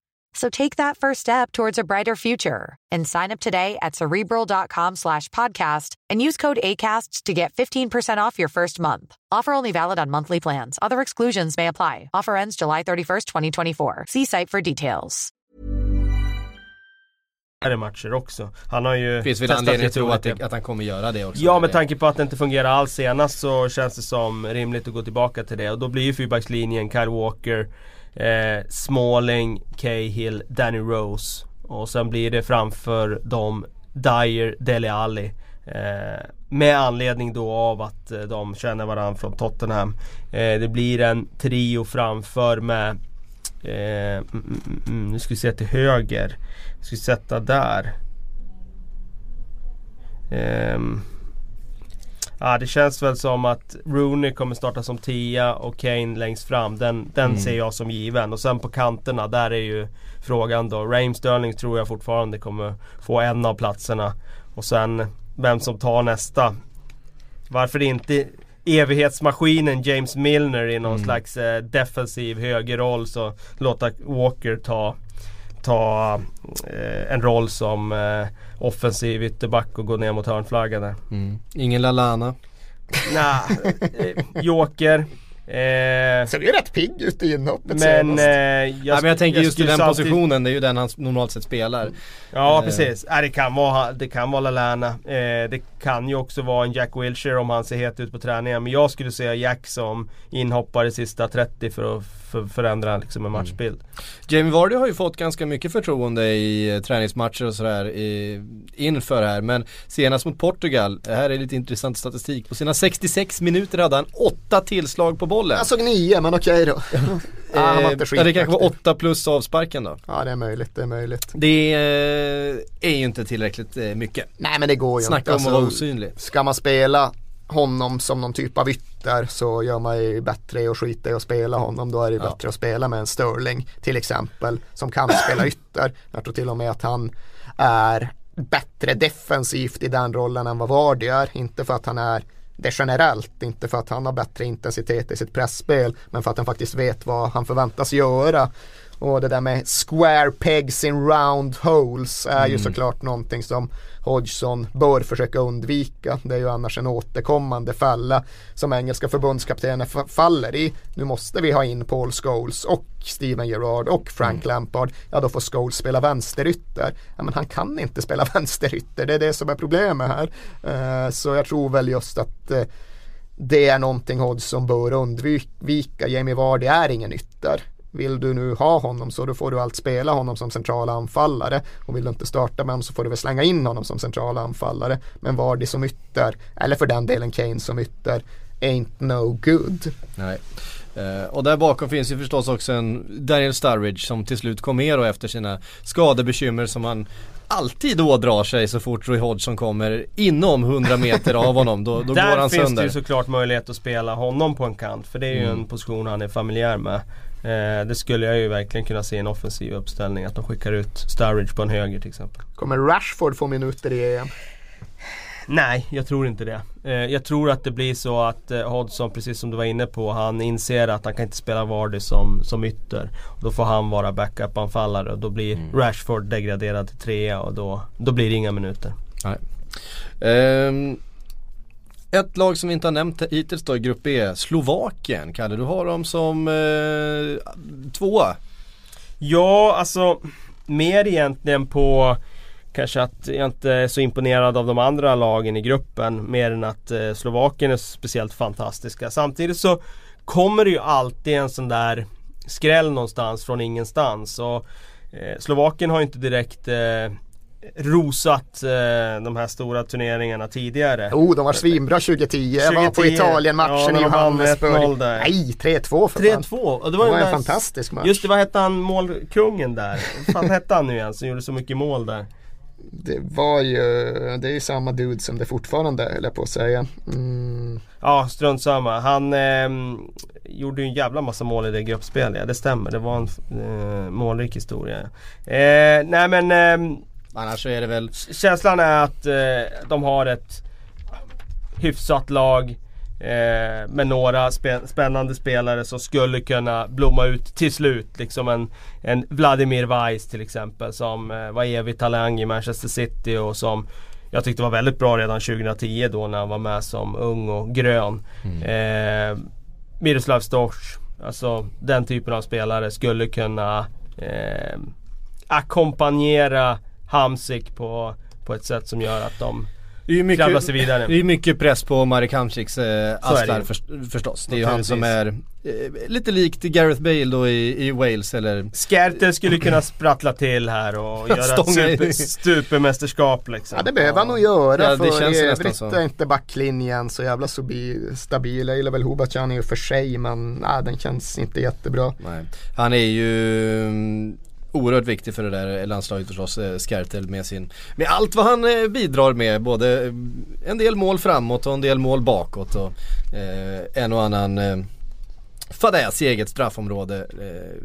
[SPEAKER 4] So take that first step towards a brighter future and sign up today at cerebral.com slash podcast and use code ACasts to get 15% off your first month. Offer only valid on monthly plans. Other exclusions may apply. Offer ends July 31st, 2024. See site for details.
[SPEAKER 3] matcher också. Han har ju
[SPEAKER 1] Finns väl anledning att tro att, det, att han kommer göra det också?
[SPEAKER 3] Ja med tanke på att det inte fungerar alls senast så känns det som rimligt att gå tillbaka till det och då blir ju fyrbackslinjen Kyle Walker eh, Smalling, Cahill, Danny Rose. Och sen blir det framför dem Dyer, Dele Alli. Eh, med anledning då av att eh, de känner varandra från Tottenham. Eh, det blir en trio framför med eh, mm, mm, mm, mm Nu ska vi se till höger. Ska vi sätta där. Um, Ja det känns väl som att Rooney kommer starta som tia och Kane längst fram. Den, den mm. ser jag som given. Och sen på kanterna, där är ju frågan då. Raheem Sterling tror jag fortfarande kommer få en av platserna. Och sen vem som tar nästa. Varför inte evighetsmaskinen James Milner i någon mm. slags eh, defensiv högerroll så låta Walker ta, ta eh, en roll som eh, offensiv ytterback och gå ner mot hörnflaggan där.
[SPEAKER 1] Mm. Ingen Lalana?
[SPEAKER 3] Nej, eh, Joker.
[SPEAKER 2] Eh, Ser ju rätt pigg ut i inhoppet
[SPEAKER 3] Men, eh,
[SPEAKER 1] jag, ja, men jag tänker just i den positionen, alltid... det är ju den han normalt sett spelar.
[SPEAKER 3] Ja eh. precis, äh, det kan vara, det kan vara Lallana. Eh, det kan ju också vara en Jack Wilshere om han ser het ut på träningen. Men jag skulle säga Jack som inhoppare sista 30 för att för, förändra liksom en mm. matchbild. Mm.
[SPEAKER 1] Jamie Vardy har ju fått ganska mycket förtroende i eh, träningsmatcher och sådär inför här. Men senast mot Portugal, det här är lite intressant statistik. På sina 66 minuter hade han 8 tillslag på bollen.
[SPEAKER 2] Jag såg 9 men okej då.
[SPEAKER 1] ah, han var inte skit, det kanske var 8 plus avsparken då.
[SPEAKER 2] Ja det är möjligt, det är möjligt.
[SPEAKER 1] Det är ju inte tillräckligt eh, mycket.
[SPEAKER 2] Nej men det går ju
[SPEAKER 1] Snacka inte. Snacka om att alltså, vara osynlig.
[SPEAKER 2] Ska man spela honom som någon typ av ytter så gör man ju bättre i att skita i att spela honom. Då är det ja. bättre att spela med en Sterling till exempel som kan spela ytter. Jag tror till och med att han är bättre defensivt i den rollen än vad Vardy är. Inte för att han är det generellt, inte för att han har bättre intensitet i sitt pressspel men för att han faktiskt vet vad han förväntas göra. Och det där med square pegs in round holes är mm. ju såklart någonting som Hodgson bör försöka undvika. Det är ju annars en återkommande fälla som engelska förbundskaptenen faller i. Nu måste vi ha in Paul Scholes och Steven Gerrard och Frank mm. Lampard. Ja då får Scholes spela vänsterytter. Ja, men han kan inte spela vänsterytter. Det är det som är problemet här. Uh, så jag tror väl just att uh, det är någonting Hodgson bör undvika. Jamie Vardy är ingen ytter. Vill du nu ha honom så då får du allt spela honom som centrala anfallare och vill du inte starta med honom så får du väl slänga in honom som centrala anfallare. Men Vardy som ytter, eller för den delen Kane som ytter, ain't no good.
[SPEAKER 1] Nej. Uh, och där bakom finns ju förstås också en Daniel Sturridge som till slut kom med då efter sina skadebekymmer som han alltid ådrar sig så fort Roy Hodgson kommer inom 100 meter av honom. Då, då går han
[SPEAKER 3] sönder.
[SPEAKER 1] Där finns
[SPEAKER 3] det ju såklart möjlighet att spela honom på en kant för det är ju mm. en position han är familjär med. Eh, det skulle jag ju verkligen kunna se i en offensiv uppställning. Att de skickar ut Sturridge på en höger till exempel.
[SPEAKER 2] Kommer Rashford få minuter i EM?
[SPEAKER 3] Nej, jag tror inte det. Eh, jag tror att det blir så att eh, Hodgson, precis som du var inne på, han inser att han kan inte spela Vardy som, som ytter. Då får han vara backup-anfallare och då blir mm. Rashford degraderad till trea och då, då blir det inga minuter.
[SPEAKER 1] Nej. Um, ett lag som vi inte har nämnt hittills då i Grupp B, Slovakien. Kalle, du har dem som eh, tvåa.
[SPEAKER 3] Ja, alltså mer egentligen på kanske att jag inte är så imponerad av de andra lagen i gruppen. Mer än att eh, Slovakien är speciellt fantastiska. Samtidigt så kommer det ju alltid en sån där skräll någonstans från ingenstans. Och, eh, Slovakien har ju inte direkt eh, rosat eh, de här stora turneringarna tidigare.
[SPEAKER 2] Oh, de var svinbra 2010. 2010. Jag var på Italien-matchen ja, i Johannesburg. Nej, 3-2 för
[SPEAKER 3] 3-2.
[SPEAKER 2] Det var, det var en fantastisk match.
[SPEAKER 3] Just det, vad hette han målkungen där? Vad fan hette han nu igen som gjorde så mycket mål där?
[SPEAKER 2] Det var ju, det är ju samma dude som det fortfarande höll jag på att säga. Mm.
[SPEAKER 3] Ja, strunt samma. Han eh, gjorde ju en jävla massa mål i det gruppspelet. Ja, det stämmer, det var en eh, målrik historia. Eh, nej men ehm,
[SPEAKER 1] Annars så är det väl...
[SPEAKER 3] Känslan är att eh, de har ett hyfsat lag. Eh, med några spe spännande spelare som skulle kunna blomma ut till slut. Liksom en, en Vladimir Weiss till exempel som eh, var evig talang i Manchester City och som jag tyckte var väldigt bra redan 2010 då när han var med som ung och grön. Mm. Eh, Miroslav Stors, alltså den typen av spelare skulle kunna eh, ackompanjera Hamsik på, på ett sätt som gör att de det är mycket, sig vidare.
[SPEAKER 1] Det är mycket press på Marek Hamsiks eh, axlar för, förstås. Det är ju han som är eh, lite likt Gareth Bale då i, i Wales eller
[SPEAKER 3] Skärter skulle kunna sprattla till här och göra ett super, supermästerskap liksom.
[SPEAKER 2] Ja det behöver han nog göra ja, för i övrigt är inte backlinjen så jävla stabil. Jag gillar väl Hobatjan i och för sig men nej, den känns inte jättebra.
[SPEAKER 1] Nej. Han är ju mm, oerhört viktig för det där landslaget förstås, eh, Skertel med sin, med allt vad han eh, bidrar med. Både eh, en del mål framåt och en del mål bakåt och eh, en och annan eh, fadäs i eget straffområde. Eh,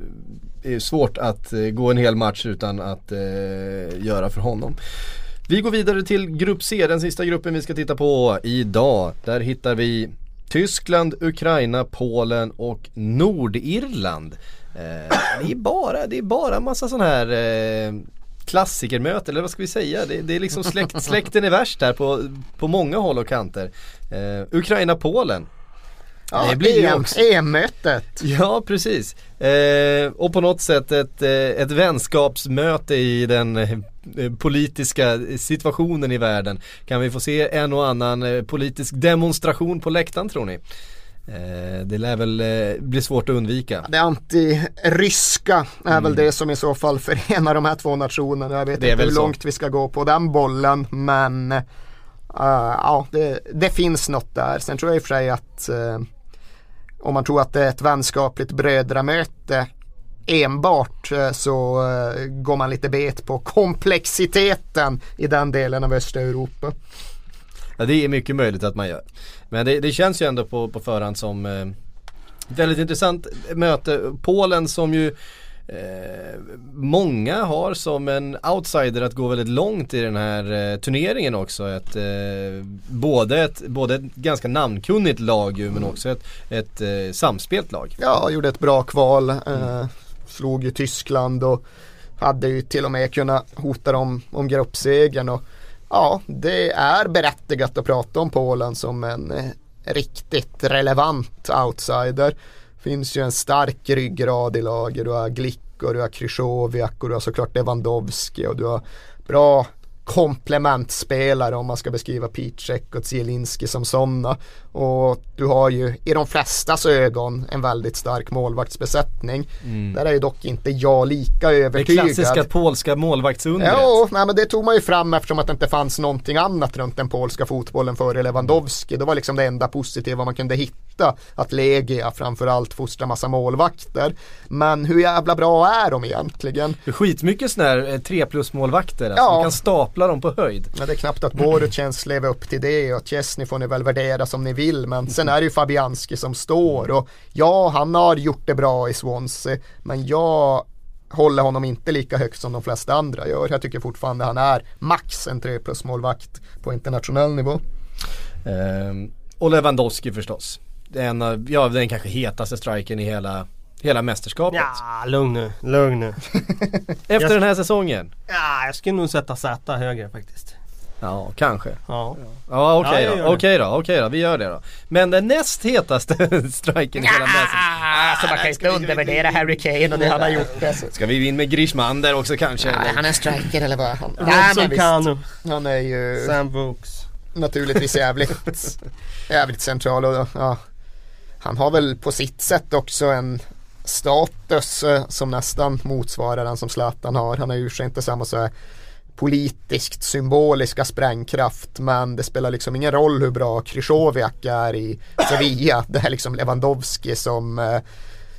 [SPEAKER 1] det är svårt att gå en hel match utan att eh, göra för honom. Vi går vidare till Grupp C, den sista gruppen vi ska titta på idag. Där hittar vi Tyskland, Ukraina, Polen och Nordirland. Eh, det är bara, det är bara massa sån här eh, klassikermöte eller vad ska vi säga? Det, det är liksom släkt, släkten är värst där på, på många håll och kanter. Eh, Ukraina-Polen.
[SPEAKER 2] Ja, det blir EM, också... EM-mötet.
[SPEAKER 1] Ja, precis. Eh, och på något sätt ett, eh, ett vänskapsmöte i den politiska situationen i världen. Kan vi få se en och annan politisk demonstration på läktaren tror ni? Eh, det lär väl eh, bli svårt att undvika.
[SPEAKER 2] Det anti-ryska är mm. väl det som i så fall förenar de här två nationerna. Jag vet inte hur så. långt vi ska gå på den bollen men uh, ja, det, det, finns något där. Sen tror jag i och för sig att uh, om man tror att det är ett vänskapligt brödramöte enbart så går man lite bet på komplexiteten i den delen av Östeuropa.
[SPEAKER 1] Ja det är mycket möjligt att man gör. Men det, det känns ju ändå på, på förhand som eh, väldigt intressant möte. Polen som ju Eh, många har som en outsider att gå väldigt långt i den här eh, turneringen också. Ett, eh, både, ett, både ett ganska namnkunnigt lag ju, men också ett, ett eh, samspelt lag.
[SPEAKER 2] Ja, gjorde ett bra kval. Eh, slog ju Tyskland och hade ju till och med kunnat hota dem om gruppsegern. Och, ja, det är berättigat att prata om Polen som en eh, riktigt relevant outsider. Finns ju en stark ryggrad i laget. Du har Glick och du har Krychowiak och du har såklart Lewandowski och du har bra komplementspelare om man ska beskriva Picek och Zielinski som sådana. Och du har ju i de flestas ögon en väldigt stark målvaktsbesättning. Mm. Där är ju dock inte jag lika övertygad.
[SPEAKER 1] Det klassiska polska målvaktsundret.
[SPEAKER 2] Ja, nej, men det tog man ju fram eftersom att det inte fanns någonting annat runt den polska fotbollen före Lewandowski. Det var liksom det enda positiva man kunde hitta. Att Legia framförallt fostrar massa målvakter. Men hur jävla bra är de egentligen?
[SPEAKER 1] Det är skitmycket sådana här 3 eh, plus målvakter. Alltså, ja. Man kan stapla dem på höjd.
[SPEAKER 2] Men det är knappt att Borucens lever upp till det och Chesney får ni väl värdera som ni vill vill men sen är det ju Fabianski som står och ja han har gjort det bra i Swansea men jag håller honom inte lika högt som de flesta andra gör. Jag tycker fortfarande han är max en 3 plus målvakt på internationell nivå.
[SPEAKER 1] Ehm, och Lewandowski förstås. Den, ja, den kanske hetaste striken i hela Hela mästerskapet.
[SPEAKER 3] Ja, lugn nu, lugn nu.
[SPEAKER 1] Efter den här säsongen?
[SPEAKER 3] Ja, jag skulle nog sätta Z högre faktiskt.
[SPEAKER 1] Ja, kanske.
[SPEAKER 3] Ja,
[SPEAKER 1] ja okej okay då. Okej då, okej då, vi gör det då. Men den näst hetaste striken i hela mästerskapet.
[SPEAKER 2] Alltså man kan ju inte undervärdera Harry Kane och det han har gjort. Alltså.
[SPEAKER 1] Ska vi in med Grishman där också kanske?
[SPEAKER 2] Nej, han är striker eller vad? Han,
[SPEAKER 3] nej, men
[SPEAKER 2] Han är ju
[SPEAKER 3] Sam Vokes.
[SPEAKER 2] Naturligtvis jävligt, jävligt central och ja. Han har väl på sitt sätt också en status eh, som nästan motsvarar den som Zlatan har. Han har ju inte samma så här politiskt symboliska sprängkraft men det spelar liksom ingen roll hur bra Krychowiak är i Sevilla. Det är liksom Lewandowski som, eh,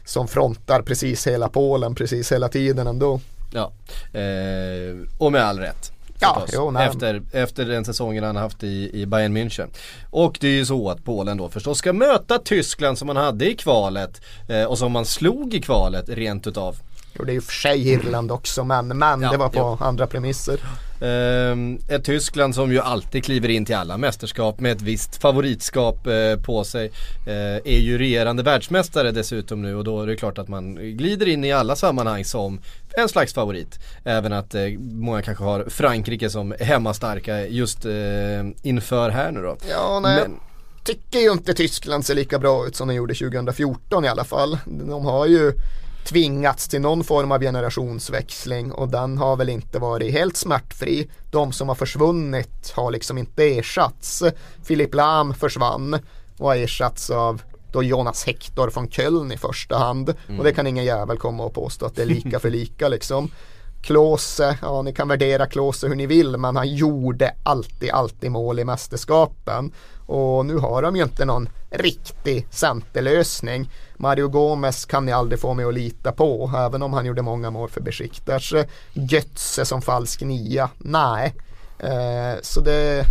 [SPEAKER 2] som frontar precis hela Polen precis hela tiden ändå.
[SPEAKER 1] Ja, eh, och med all rätt.
[SPEAKER 2] Ja, jo,
[SPEAKER 1] efter, efter den säsongen han haft i, i Bayern München. Och det är ju så att Polen då förstås ska möta Tyskland som man hade i kvalet eh, och som man slog i kvalet rent utav.
[SPEAKER 2] Och det är ju för sig Irland också men, men ja, det var på ja. andra premisser.
[SPEAKER 1] Uh, ett Tyskland som ju alltid kliver in till alla mästerskap med ett visst favoritskap uh, på sig. Uh, är ju regerande världsmästare dessutom nu och då är det klart att man glider in i alla sammanhang som en slags favorit. Även att eh, många kanske har Frankrike som hemmastarka just inför här nu då.
[SPEAKER 2] Ja, nej. Men, tycker ju inte Tyskland ser lika bra ut som de gjorde 2014 i alla fall. De har ju tvingats till någon form av generationsväxling och den har väl inte varit helt smärtfri. De som har försvunnit har liksom inte ersatts. Filip Lam försvann och har ersatts av då Jonas Hector från Köln i första hand. Mm. Och det kan ingen jävel komma och påstå att det är lika för lika liksom. Klose, ja ni kan värdera Klose hur ni vill men han gjorde alltid, alltid mål i mästerskapen. Och nu har de ju inte någon riktig centerlösning. Mario Gomez kan ni aldrig få mig att lita på, även om han gjorde många mål för Besiktas. Götze som falsk nia, nej. Eh, så det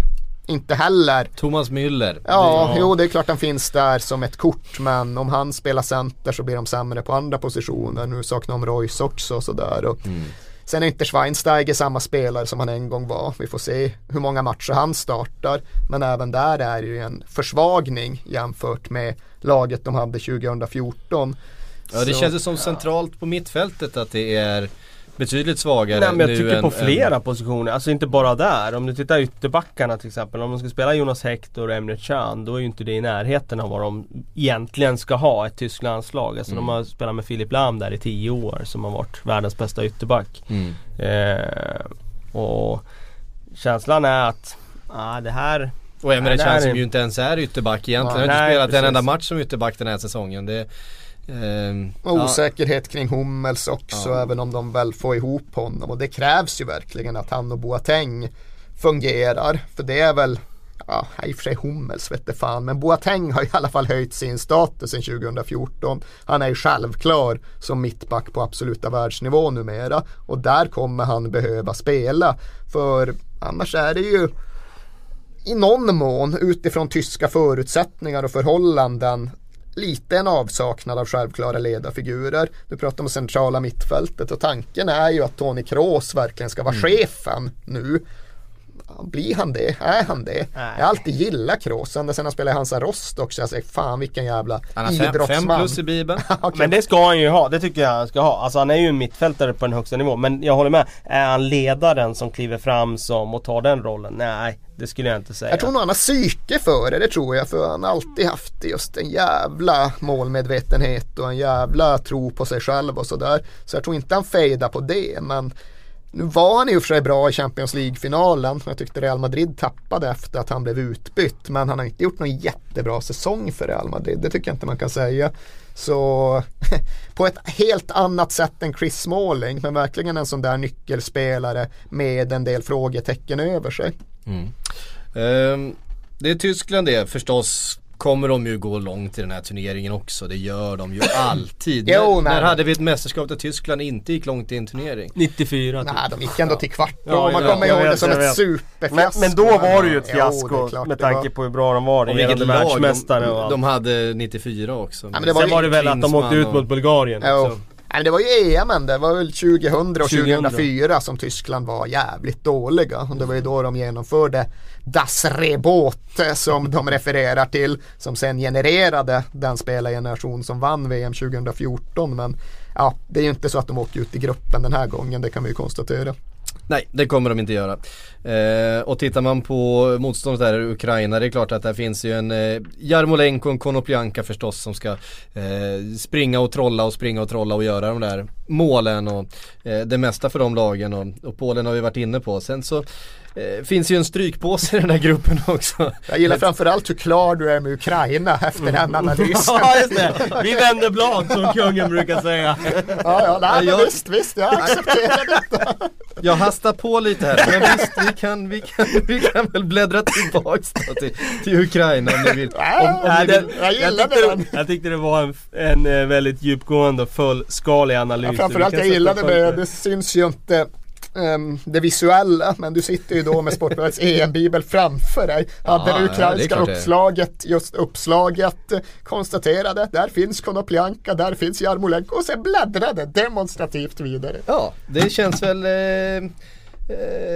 [SPEAKER 2] inte heller.
[SPEAKER 1] Thomas Müller.
[SPEAKER 2] Ja, det, jo det är klart han finns där som ett kort men om han spelar center så blir de sämre på andra positioner. Nu saknar de Royce också och sådär. Mm. Sen är inte Schweinsteiger samma spelare som han en gång var. Vi får se hur många matcher han startar. Men även där är det ju en försvagning jämfört med laget de hade 2014.
[SPEAKER 1] Ja det Så, känns som centralt på mittfältet att det är betydligt svagare
[SPEAKER 3] Nej, men Jag tycker på flera än... positioner, alltså inte bara där. Om du tittar ytterbackarna till exempel. Om de ska spela Jonas Hector och Emre Can då är ju inte det i närheten av vad de egentligen ska ha ett tyskt landslag. Alltså mm. de har spelat med Filip Lam där i tio år som har varit världens bästa ytterback. Mm. Eh, och känslan är att, ah, det här
[SPEAKER 1] och Emre Can som ju inte ens är ytterback egentligen. Ja, har inte spelat precis. en enda match som ytterback den här säsongen. Det,
[SPEAKER 2] Um, Osäkerhet ja. kring Hummels också ja. även om de väl får ihop honom och det krävs ju verkligen att han och Boateng fungerar för det är väl Ja, i och för sig Hummels vette fan, men Boateng har i alla fall höjt sin status sedan 2014. Han är ju självklar som mittback på absoluta världsnivå numera och där kommer han behöva spela. För annars är det ju i någon mån utifrån tyska förutsättningar och förhållanden lite en avsaknad av självklara ledarfigurer. Du pratar om centrala mittfältet och tanken är ju att Tony Kroos verkligen ska vara mm. chefen nu. Blir han det? Är han det? Nej. Jag har alltid gillat Kroos. Ända sen han spelade i Hansa Rostock så jag säger fan vilken jävla
[SPEAKER 1] han har idrottsman. Fem plus i bibeln.
[SPEAKER 3] okay. Men det ska han ju ha. Det tycker jag han ska ha. Alltså han är ju en mittfältare på den högsta nivån. Men jag håller med. Är han ledaren som kliver fram som och tar den rollen? Nej. Det skulle jag inte säga.
[SPEAKER 2] Jag tror nog han har psyke för det, det tror jag. För han har alltid haft just en jävla målmedvetenhet och en jävla tro på sig själv och sådär. Så jag tror inte han fejdar på det. Men nu var han i och för sig bra i Champions League-finalen. Jag tyckte Real Madrid tappade efter att han blev utbytt. Men han har inte gjort någon jättebra säsong för Real Madrid. Det tycker jag inte man kan säga. Så på ett helt annat sätt än Chris Smalling. Men verkligen en sån där nyckelspelare med en del frågetecken över sig. Mm.
[SPEAKER 1] Um, det är Tyskland det förstås kommer de ju gå långt i den här turneringen också. Det gör de ju alltid. jo, när, när hade vi ett mästerskap där Tyskland inte gick långt i en turnering?
[SPEAKER 3] 94
[SPEAKER 2] Nej, de gick ändå till kvart. Ja, man kommer ihåg det som ett superfiasko.
[SPEAKER 3] Men, men, då var det ju ett fiasko jo, med tanke på hur bra de var. Regerande världsmästare och
[SPEAKER 1] allt. De hade 94 också.
[SPEAKER 3] Ja, men det var Sen var det väl att de åkte ut mot Bulgarien också.
[SPEAKER 2] Nej, det var ju EM det var väl 2000 och 2004 som Tyskland var jävligt dåliga. Och det var ju då de genomförde Das Rebot som de refererar till. Som sen genererade den spelargeneration som vann VM 2014. Men ja, det är ju inte så att de åker ut i gruppen den här gången, det kan vi ju konstatera.
[SPEAKER 1] Nej, det kommer de inte göra. Eh, och tittar man på motståndet där i Ukraina, det är klart att där finns ju en eh, Jarmolenko och en Konoplyanka förstås som ska eh, springa och trolla och springa och trolla och göra de där målen och eh, det mesta för de lagen och, och Polen har vi varit inne på. Sen så eh, finns ju en strykpåse i den här gruppen också.
[SPEAKER 2] Jag gillar framförallt hur klar du är med Ukraina efter den mm. analysen.
[SPEAKER 3] ja, just det. Vi vänder blad som kungen brukar säga.
[SPEAKER 2] ja, ja, nej, jag, visst, visst, jag accepterar detta.
[SPEAKER 1] Jag hastar på lite här, men visst, vi kan, vi kan, vi kan väl bläddra tillbaks då till, till Ukraina om ni vill. Om,
[SPEAKER 3] om ni vill. Jag, jag, tyckte, den. jag tyckte det var en, en eh, väldigt djupgående och fullskalig analys. Ja,
[SPEAKER 2] framförallt jag gillade det, det syns ju inte um, det visuella men du sitter ju då med Sportbladets EM-bibel framför dig. Hade ja, det ukrainska ja, uppslaget, just uppslaget, konstaterade där finns Konoplyanka, där finns Jarmolenko och sen bläddrade demonstrativt vidare.
[SPEAKER 1] Ja, det känns väl eh...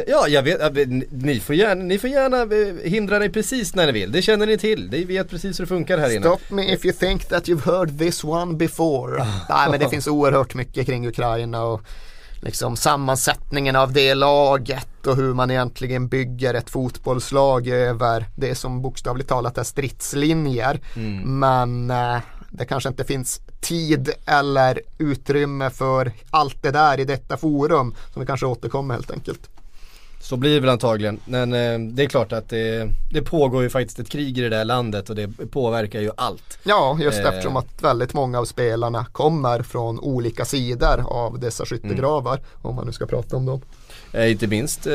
[SPEAKER 1] Ja, jag vet, ni får, gärna, ni får gärna eh, hindra dig precis när ni vill. Det känner ni till. Ni vet precis hur det funkar här inne.
[SPEAKER 2] Stop me if you think that you've heard this one before. Nej men det finns oerhört mycket kring Ukraina och liksom sammansättningen av det laget och hur man egentligen bygger ett fotbollslag över det som bokstavligt talat är stridslinjer. Mm. Men eh, det kanske inte finns tid eller utrymme för allt det där i detta forum som vi kanske återkommer helt enkelt.
[SPEAKER 1] Så blir det väl antagligen. Men eh, det är klart att det, det, pågår ju faktiskt ett krig i det där landet och det påverkar ju allt.
[SPEAKER 2] Ja, just eh. eftersom att väldigt många av spelarna kommer från olika sidor av dessa skyttegravar. Mm. Om man nu ska prata om dem.
[SPEAKER 1] Eh, inte minst eh,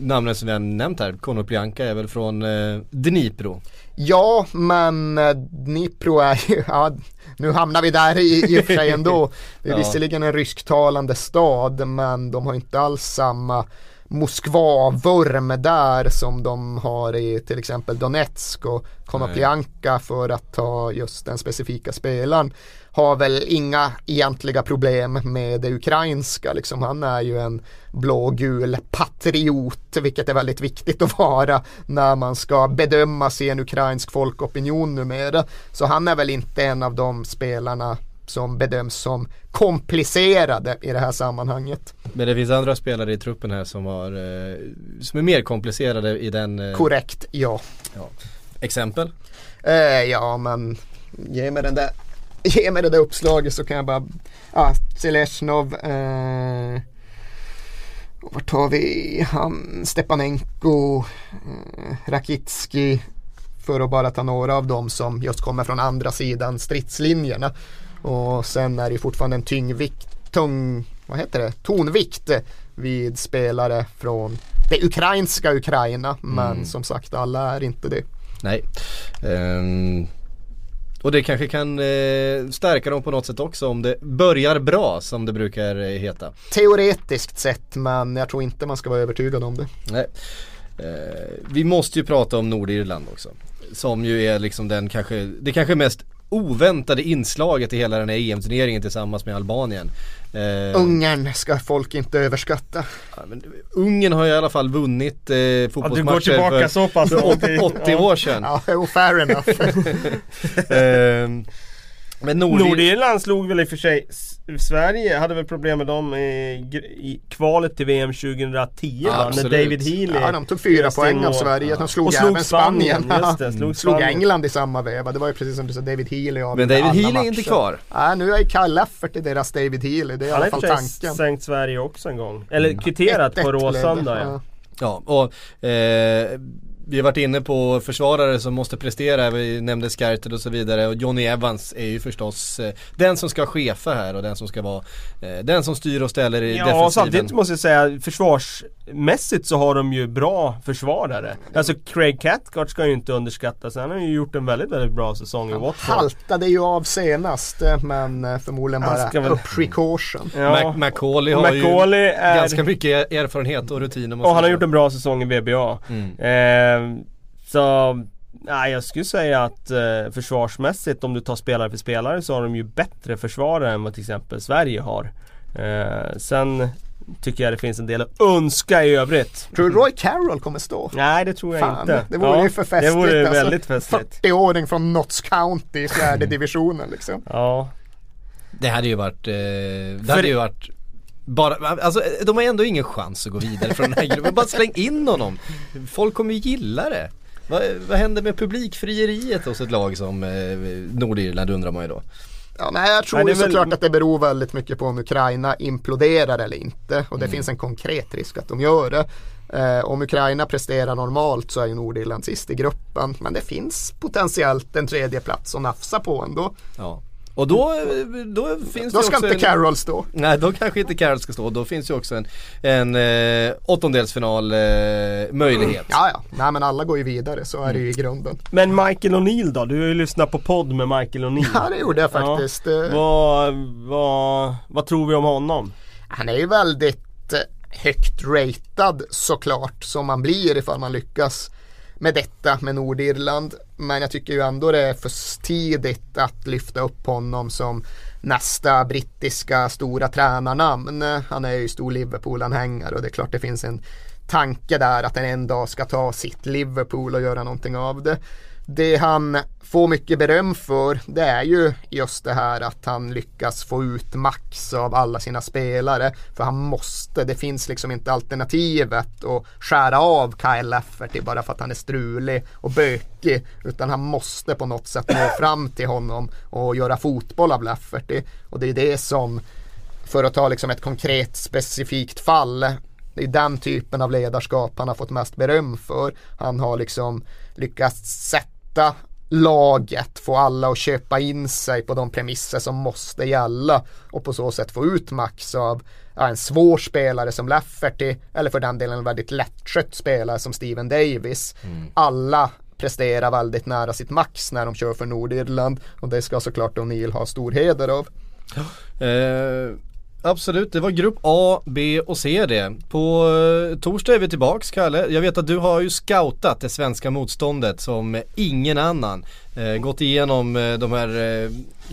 [SPEAKER 1] namnen som vi har nämnt här, Konoplyanka är väl från eh, Dnipro.
[SPEAKER 2] Ja, men eh, Dnipro är ju, ja, nu hamnar vi där i, i och för sig ändå. Det är ja. visserligen en rysktalande stad men de har inte alls samma Moskva-vurm där som de har i till exempel Donetsk och Konoplyanka för att ta just den specifika spelaren har väl inga egentliga problem med det ukrainska. Liksom, han är ju en blågul patriot, vilket är väldigt viktigt att vara när man ska bedömas i en ukrainsk folkopinion numera. Så han är väl inte en av de spelarna som bedöms som komplicerade i det här sammanhanget.
[SPEAKER 1] Men det finns andra spelare i truppen här som, har, eh, som är mer komplicerade i den...
[SPEAKER 2] Eh... Korrekt, ja.
[SPEAKER 1] ja. Exempel?
[SPEAKER 2] Eh, ja men ge mig den där Ge mig det där uppslaget så kan jag bara Ja, Selesnov eh, Vart har vi han Stepanenko eh, Rakitski För att bara ta några av dem som just kommer från andra sidan stridslinjerna och sen är det fortfarande en tyngdvikt, tung, vad heter det, tonvikt vid spelare från det ukrainska Ukraina. Men mm. som sagt alla är inte det.
[SPEAKER 1] Nej. Um, och det kanske kan eh, stärka dem på något sätt också om det börjar bra som det brukar eh, heta.
[SPEAKER 2] Teoretiskt sett men jag tror inte man ska vara övertygad om det.
[SPEAKER 1] Nej. Eh, vi måste ju prata om Nordirland också. Som ju är liksom den kanske, det kanske mest oväntade inslaget i hela den här EM-turneringen tillsammans med Albanien.
[SPEAKER 2] Eh, Ungern ska folk inte överskatta.
[SPEAKER 1] Ja, men, Ungern har i alla fall vunnit eh, fotbollsmatcher ja, du går
[SPEAKER 3] tillbaka för, så pass
[SPEAKER 1] för 80 år sedan.
[SPEAKER 2] Ja, fair enough.
[SPEAKER 3] eh, men Nordirland slog väl i och för sig Sverige hade väl problem med dem i, i kvalet till VM 2010 ja, va? När David Healy
[SPEAKER 2] Ja de tog fyra poäng av Sverige, de slog, och slog även Spanien, Spanien. Det, slog, slog England i samma veva, det var ju precis som du sa David Healy
[SPEAKER 1] Men David Healy är inte kvar.
[SPEAKER 2] Nej nu är Kyle Leffert i deras David Healy, det är Han i alla fall tanken. Han
[SPEAKER 3] sänkt Sverige också en gång, eller kvitterat på Råsunda ja.
[SPEAKER 1] Ja, och eh, vi har varit inne på försvarare som måste prestera, vi nämnde Skertel och så vidare och Johnny Evans är ju förstås eh, den som ska chefa här och den som ska vara eh, den som styr och ställer i ja, defensiven. Ja
[SPEAKER 3] samtidigt måste jag säga försvarsmässigt så har de ju bra försvarare. Alltså Craig Cathcart ska ju inte underskattas, han har ju gjort en väldigt väldigt bra säsong i Watford.
[SPEAKER 2] Han haltade ju av senast men eh, förmodligen bara väl... up precaution.
[SPEAKER 1] Ja. McCauley har Macaulay ju är... ganska mycket erfarenhet och rutin.
[SPEAKER 3] Och han har gjort en bra säsong i VBA. Mm. Eh, så Nej jag skulle säga att eh, försvarsmässigt om du tar spelare för spelare så har de ju bättre försvarare än vad till exempel Sverige har. Eh, sen tycker jag det finns en del att önska i övrigt.
[SPEAKER 2] Tror du Roy Carroll kommer stå?
[SPEAKER 3] Nej det tror jag Fan, inte.
[SPEAKER 2] Det vore ja, ju för festligt.
[SPEAKER 3] Det vore alltså, väldigt festligt.
[SPEAKER 2] 40-åring från Notts County i fjärde divisionen liksom.
[SPEAKER 1] Ja. Det hade ju varit, eh, det för hade ju varit bara, alltså de har ändå ingen chans att gå vidare från den här gruppen. Bara släng in honom. Folk kommer ju gilla det. Vad, vad händer med publikfrieriet hos ett lag som eh, Nordirland undrar man ju då.
[SPEAKER 2] Ja, nej, jag tror nej, väl... såklart att det beror väldigt mycket på om Ukraina imploderar eller inte. Och det mm. finns en konkret risk att de gör det. Eh, om Ukraina presterar normalt så är ju Nordirland sist i gruppen. Men det finns potentiellt en tredje plats att nafsa på ändå.
[SPEAKER 1] Ja. Och då, då finns
[SPEAKER 2] då
[SPEAKER 1] det
[SPEAKER 2] ska
[SPEAKER 1] också
[SPEAKER 2] inte Carroll stå.
[SPEAKER 1] Nej, då kanske inte Carroll ska stå. Då finns ju också en, en eh, åttondelsfinal eh, möjlighet. Mm.
[SPEAKER 2] Ja, ja. Nej men alla går ju vidare, så är det ju i mm. grunden.
[SPEAKER 3] Men Michael O'Neill då? Du har ju lyssnat på podd med Michael O'Neill.
[SPEAKER 2] Ja, det gjorde jag faktiskt. Ja.
[SPEAKER 3] Eh. Vad, vad, vad tror vi om honom?
[SPEAKER 2] Han är ju väldigt eh, högt ratad såklart, som man blir ifall man lyckas med detta med Nordirland. Men jag tycker ju ändå det är för tidigt att lyfta upp honom som nästa brittiska stora tränarnamn. Han är ju stor Liverpool-anhängare och det är klart det finns en tanke där att han en dag ska ta sitt Liverpool och göra någonting av det. Det han får mycket beröm för det är ju just det här att han lyckas få ut max av alla sina spelare. För han måste, det finns liksom inte alternativet att skära av Kyle Lafferty bara för att han är strulig och bökig. Utan han måste på något sätt nå fram till honom och göra fotboll av Lafferty. Och det är det som, för att ta liksom ett konkret specifikt fall, det är den typen av ledarskap han har fått mest beröm för. Han har liksom lyckats sätta sätta laget, få alla att köpa in sig på de premisser som måste gälla och på så sätt få ut max av ja, en svår spelare som Lafferty eller för den delen en väldigt lättskött spelare som Steven Davis. Mm. Alla presterar väldigt nära sitt max när de kör för Nordirland och det ska såklart O'Neill ha stor heder av.
[SPEAKER 1] Eh, Absolut, det var grupp A, B och C det. På eh, torsdag är vi tillbaks Kalle. Jag vet att du har ju scoutat det svenska motståndet som ingen annan. Eh, gått igenom eh, de här eh,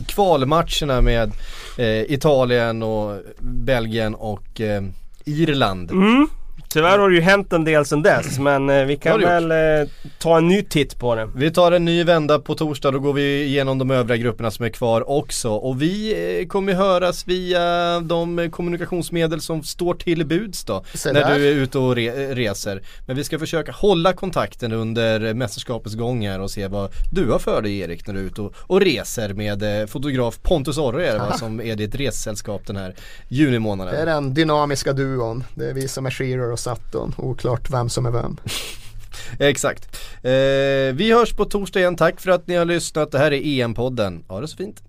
[SPEAKER 1] kvalmatcherna med eh, Italien och Belgien och eh, Irland.
[SPEAKER 3] Mm. Tyvärr har det ju hänt en del sedan dess men eh, vi kan väl eh, ta en ny titt på det.
[SPEAKER 1] Vi tar en ny vända på torsdag, då går vi igenom de övriga grupperna som är kvar också. Och vi eh, kommer höras via de kommunikationsmedel som står till buds då. när du är ute och re reser. Men vi ska försöka hålla kontakten under mästerskapets gång här och se vad du har för dig Erik när du är ute och, och reser med eh, fotograf Pontus Orre är det va, som är ditt ressällskap den här junimånaden.
[SPEAKER 2] Det är den dynamiska duon. Det är vi som är Shearer och Saturn, oklart vem som är vem.
[SPEAKER 1] Exakt. Eh, vi hörs på torsdag igen, tack för att ni har lyssnat. Det här är EM-podden. Ha det så fint.